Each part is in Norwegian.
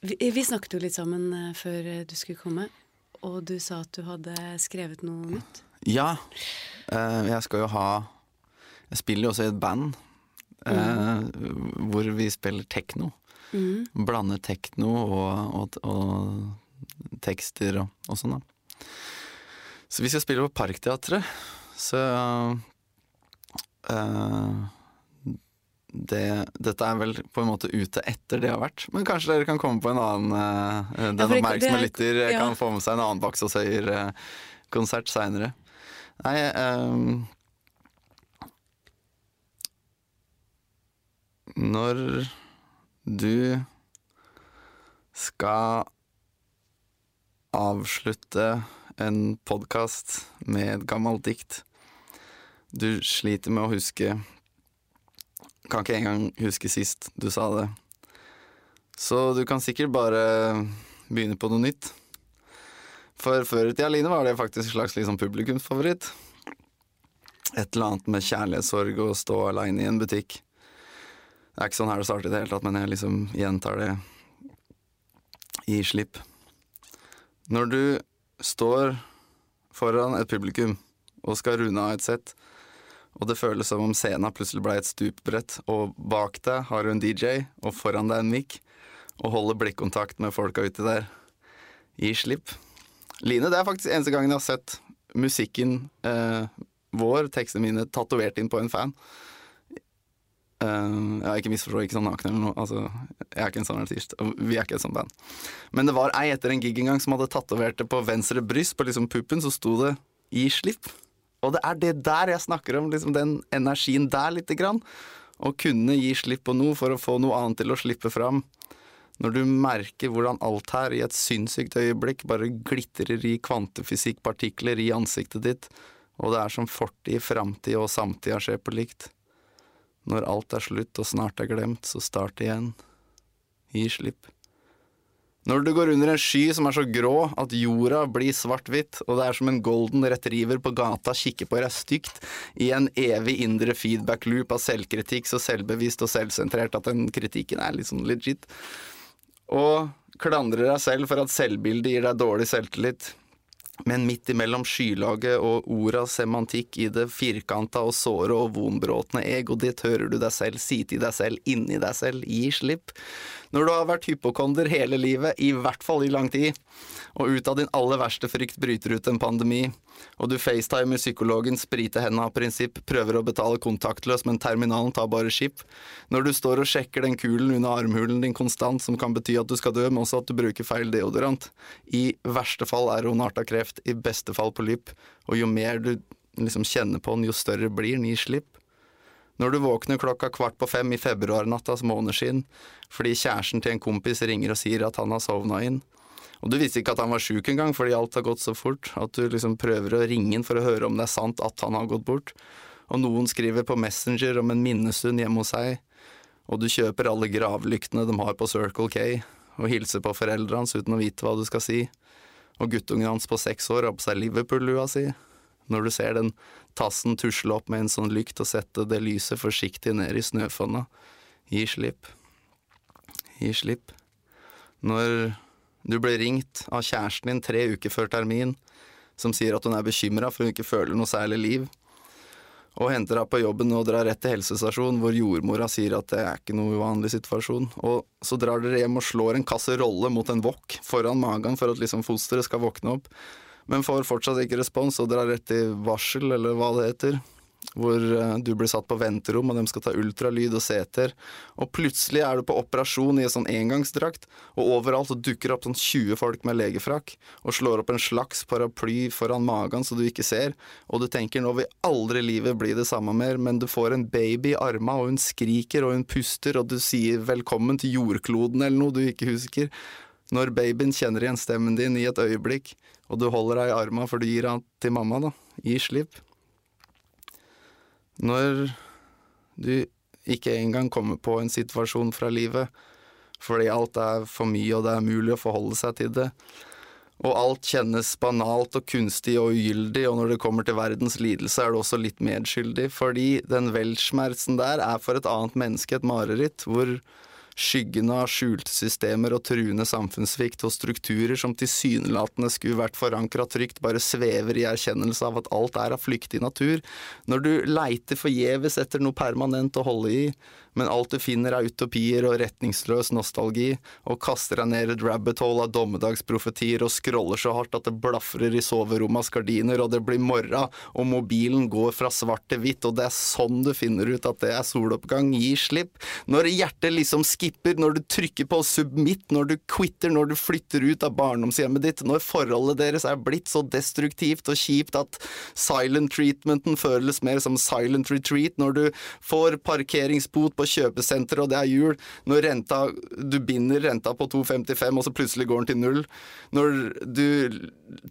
Vi, vi snakket jo litt sammen eh, før eh, du skulle komme, og du sa at du hadde skrevet noe nytt. Ja. eh, jeg skal jo ha Jeg spiller jo også i et band mm. hvor vi spiller tekno. Mm. Blander tekno og, og, og tekster og, og sånn, da. Så vi skal spille på Parkteatret. Så eh, det, Dette er vel på en måte ute etter det har vært. Men kanskje dere kan komme på en annen uh, Den Ja, oppmerksomme lytter eh, ja. kan få med seg en annen Baks og Søyer-konsert seinere. Nei um, Når du skal avslutte en podkast med et gammelt dikt Du sliter med å huske Kan ikke engang huske sist du sa det. Så du kan sikkert bare begynne på noe nytt. For før i tida, Line, var det faktisk en slags liksom publikumsfavoritt. Et eller annet med kjærlighetssorg og stå aleine i en butikk. Det er ikke sånn her det starter i det hele tatt, men jeg liksom gjentar det. Gi slipp. Når du står foran et publikum og skal runde av et sett, og det føles som om scenen plutselig ble et stupbrett, og bak deg har du en DJ, og foran deg en mic, og holder blikkontakt med folka uti der. Gi slipp. Line, det er faktisk eneste gangen jeg har sett musikken eh, vår, tekstene mine, tatovert inn på en fan. Uh, jeg ikke misforstå, ikke sånn naken eller noe. Altså, jeg er ikke en sånn artist, og vi er ikke et sånt band. Men det var ei etter en gig en gang som hadde tatovert det på venstre bryst, på liksom puppen, så sto det 'gi slipp'. Og det er det der jeg snakker om, liksom den energien der lite grann. Å kunne gi slipp på noe for å få noe annet til å slippe fram. Når du merker hvordan alt her i et sinnssykt øyeblikk bare glitrer i kvantefysikkpartikler i ansiktet ditt, og det er som fortid, framtid og samtida skjer på likt. Når alt er slutt og snart er glemt, så start igjen. Gi slipp. Når du går under en sky som er så grå at jorda blir svart-hvitt, og det er som en golden retriever på gata kikker på deg stygt, i en evig indre feedback-loop av selvkritikk så selvbevisst og selvsentrert at den kritikken er litt sånn legit, og klandrer deg selv for at selvbildet gir deg dårlig selvtillit, men midt imellom skylaget og ordas semantikk i det firkanta og såre og vonbråtne egoet ditt hører du deg selv si til deg selv inni deg selv gi slipp. Når du har vært hypokonder hele livet, i hvert fall i lang tid, og ut av din aller verste frykt bryter ut en pandemi, og du facetimer psykologen spriter henda av prinsipp, prøver å betale kontaktløs, men terminalen tar bare skip, når du står og sjekker den kulen under armhulen din konstant, som kan bety at du skal dø, men også at du bruker feil deodorant, i verste fall er hun arta kreft, i beste fall polypp, og jo mer du liksom kjenner på den, jo større blir den, i slipp. Når du våkner klokka kvart på fem i februarnattas måneskinn fordi kjæresten til en kompis ringer og sier at han har sovna inn, og du visste ikke at han var sjuk engang fordi alt har gått så fort, at du liksom prøver å ringe han for å høre om det er sant at han har gått bort, og noen skriver på Messenger om en minnestund hjemme hos seg, og du kjøper alle gravlyktene de har på Circle K, og hilser på foreldrene hans uten å vite hva du skal si, og guttungen hans på seks år har på seg Liverpool-lua si, når du ser den tassen tusle opp med en sånn lykt og sette det lyset forsiktig ned i snøfonna. Gi slipp. Gi slipp. Når du blir ringt av kjæresten din tre uker før termin, som sier at hun er bekymra for hun ikke føler noe særlig liv, og henter deg på jobben og drar rett til helsestasjonen hvor jordmora sier at det er ikke noe uvanlig situasjon, og så drar dere hjem og slår en kasserolle mot en wok foran magen for at liksom fosteret skal våkne opp, men får fortsatt ikke respons og drar rett til varsel, eller hva det heter, hvor eh, du blir satt på venterom, og de skal ta ultralyd og CT-er, og plutselig er du på operasjon i en sånn engangsdrakt, og overalt dukker opp sånn 20 folk med legefrakk, og slår opp en slags paraply foran magen så du ikke ser, og du tenker nå vil aldri livet bli det samme mer, men du får en baby i arma, og hun skriker, og hun puster, og du sier velkommen til jordkloden eller noe du ikke husker, når babyen kjenner igjen stemmen din i et øyeblikk, og du holder deg i arma for du gir han til mamma, da. Gi slipp. Når du ikke engang kommer på en situasjon fra livet fordi alt er for mye og det er mulig å forholde seg til det, og alt kjennes banalt og kunstig og ugyldig, og når det kommer til verdens lidelse er du også litt medskyldig, fordi den weltschmerzen der er for et annet menneske et mareritt, hvor Skyggen av skjulte systemer og truende samfunnssvikt og strukturer som tilsynelatende skulle vært forankra trygt, bare svever i erkjennelse av at alt er av flyktig natur. Når du leiter forgjeves etter noe permanent å holde i, men alt du finner er utopier og retningsløs nostalgi, og kaster deg ned et rabbit hole av dommedagsprofetier og scroller så hardt at det blafrer i soverommas gardiner, og det blir morra, og mobilen går fra svart til hvitt, og det er sånn du finner ut at det er soloppgang. Gi slipp. Når hjertet liksom skipper, når du trykker på submit, når du quitter, når du flytter ut av barndomshjemmet ditt, når forholdet deres er blitt så destruktivt og kjipt at silent treatmenten føles mer som silent retreat, når du får parkeringsbot på kjøpesenter, og det er jul. Når renta, du binder renta på 2,55, og så plutselig går den til null. Når du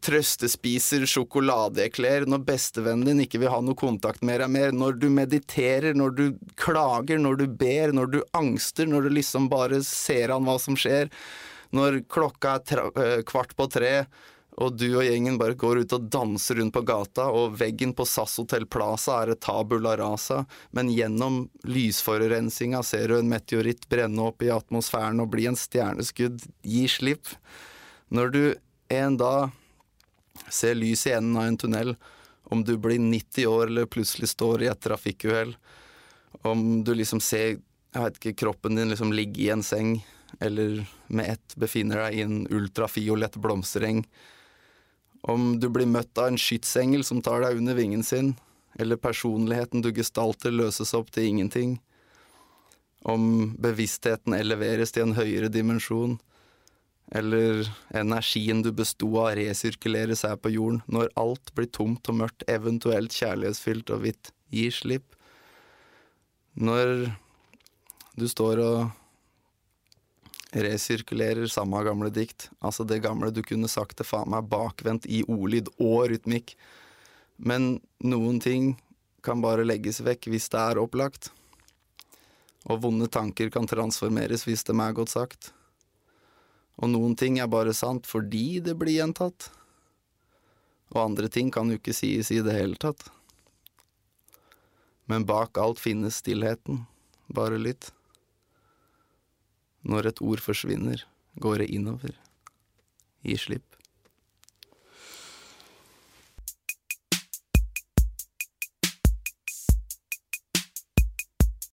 trøstespiser sjokoladeekler, når bestevennen din ikke vil ha noe kontakt med deg mer, når du mediterer, når du klager, når du ber, når du angster, når du liksom bare ser an hva som skjer, når klokka er kvart på tre, og du og gjengen bare går ut og danser rundt på gata, og veggen på SAS Hotel Plaza er et tabula rasa, men gjennom lysforurensinga ser du en meteoritt brenne opp i atmosfæren og bli en stjerneskudd. Gi slipp. Når du en dag ser lys i enden av en tunnel, om du blir 90 år eller plutselig står i et trafikkuhell, om du liksom ser jeg vet ikke, kroppen din liksom ligge i en seng, eller med ett befinner deg i en ultrafiolett blomstereng, om du blir møtt av en skytsengel som tar deg under vingen sin, eller personligheten du gestalter løses opp til ingenting. Om bevisstheten eleveres til en høyere dimensjon. Eller energien du besto av resirkuleres her på jorden, når alt blir tomt og mørkt, eventuelt kjærlighetsfylt og hvitt. gir slipp. Når du står og resirkulerer samme gamle dikt. Altså det gamle du kunne sagt til faen meg bakvendt i ordlyd og rytmikk. Men noen ting kan bare legges vekk hvis det er opplagt. Og vonde tanker kan transformeres hvis dem er godt sagt. Og noen ting er bare sant fordi det blir gjentatt. Og andre ting kan jo ikke sies i det hele tatt. Men bak alt finnes stillheten, bare litt. Når et ord forsvinner, går det innover. Gi slipp.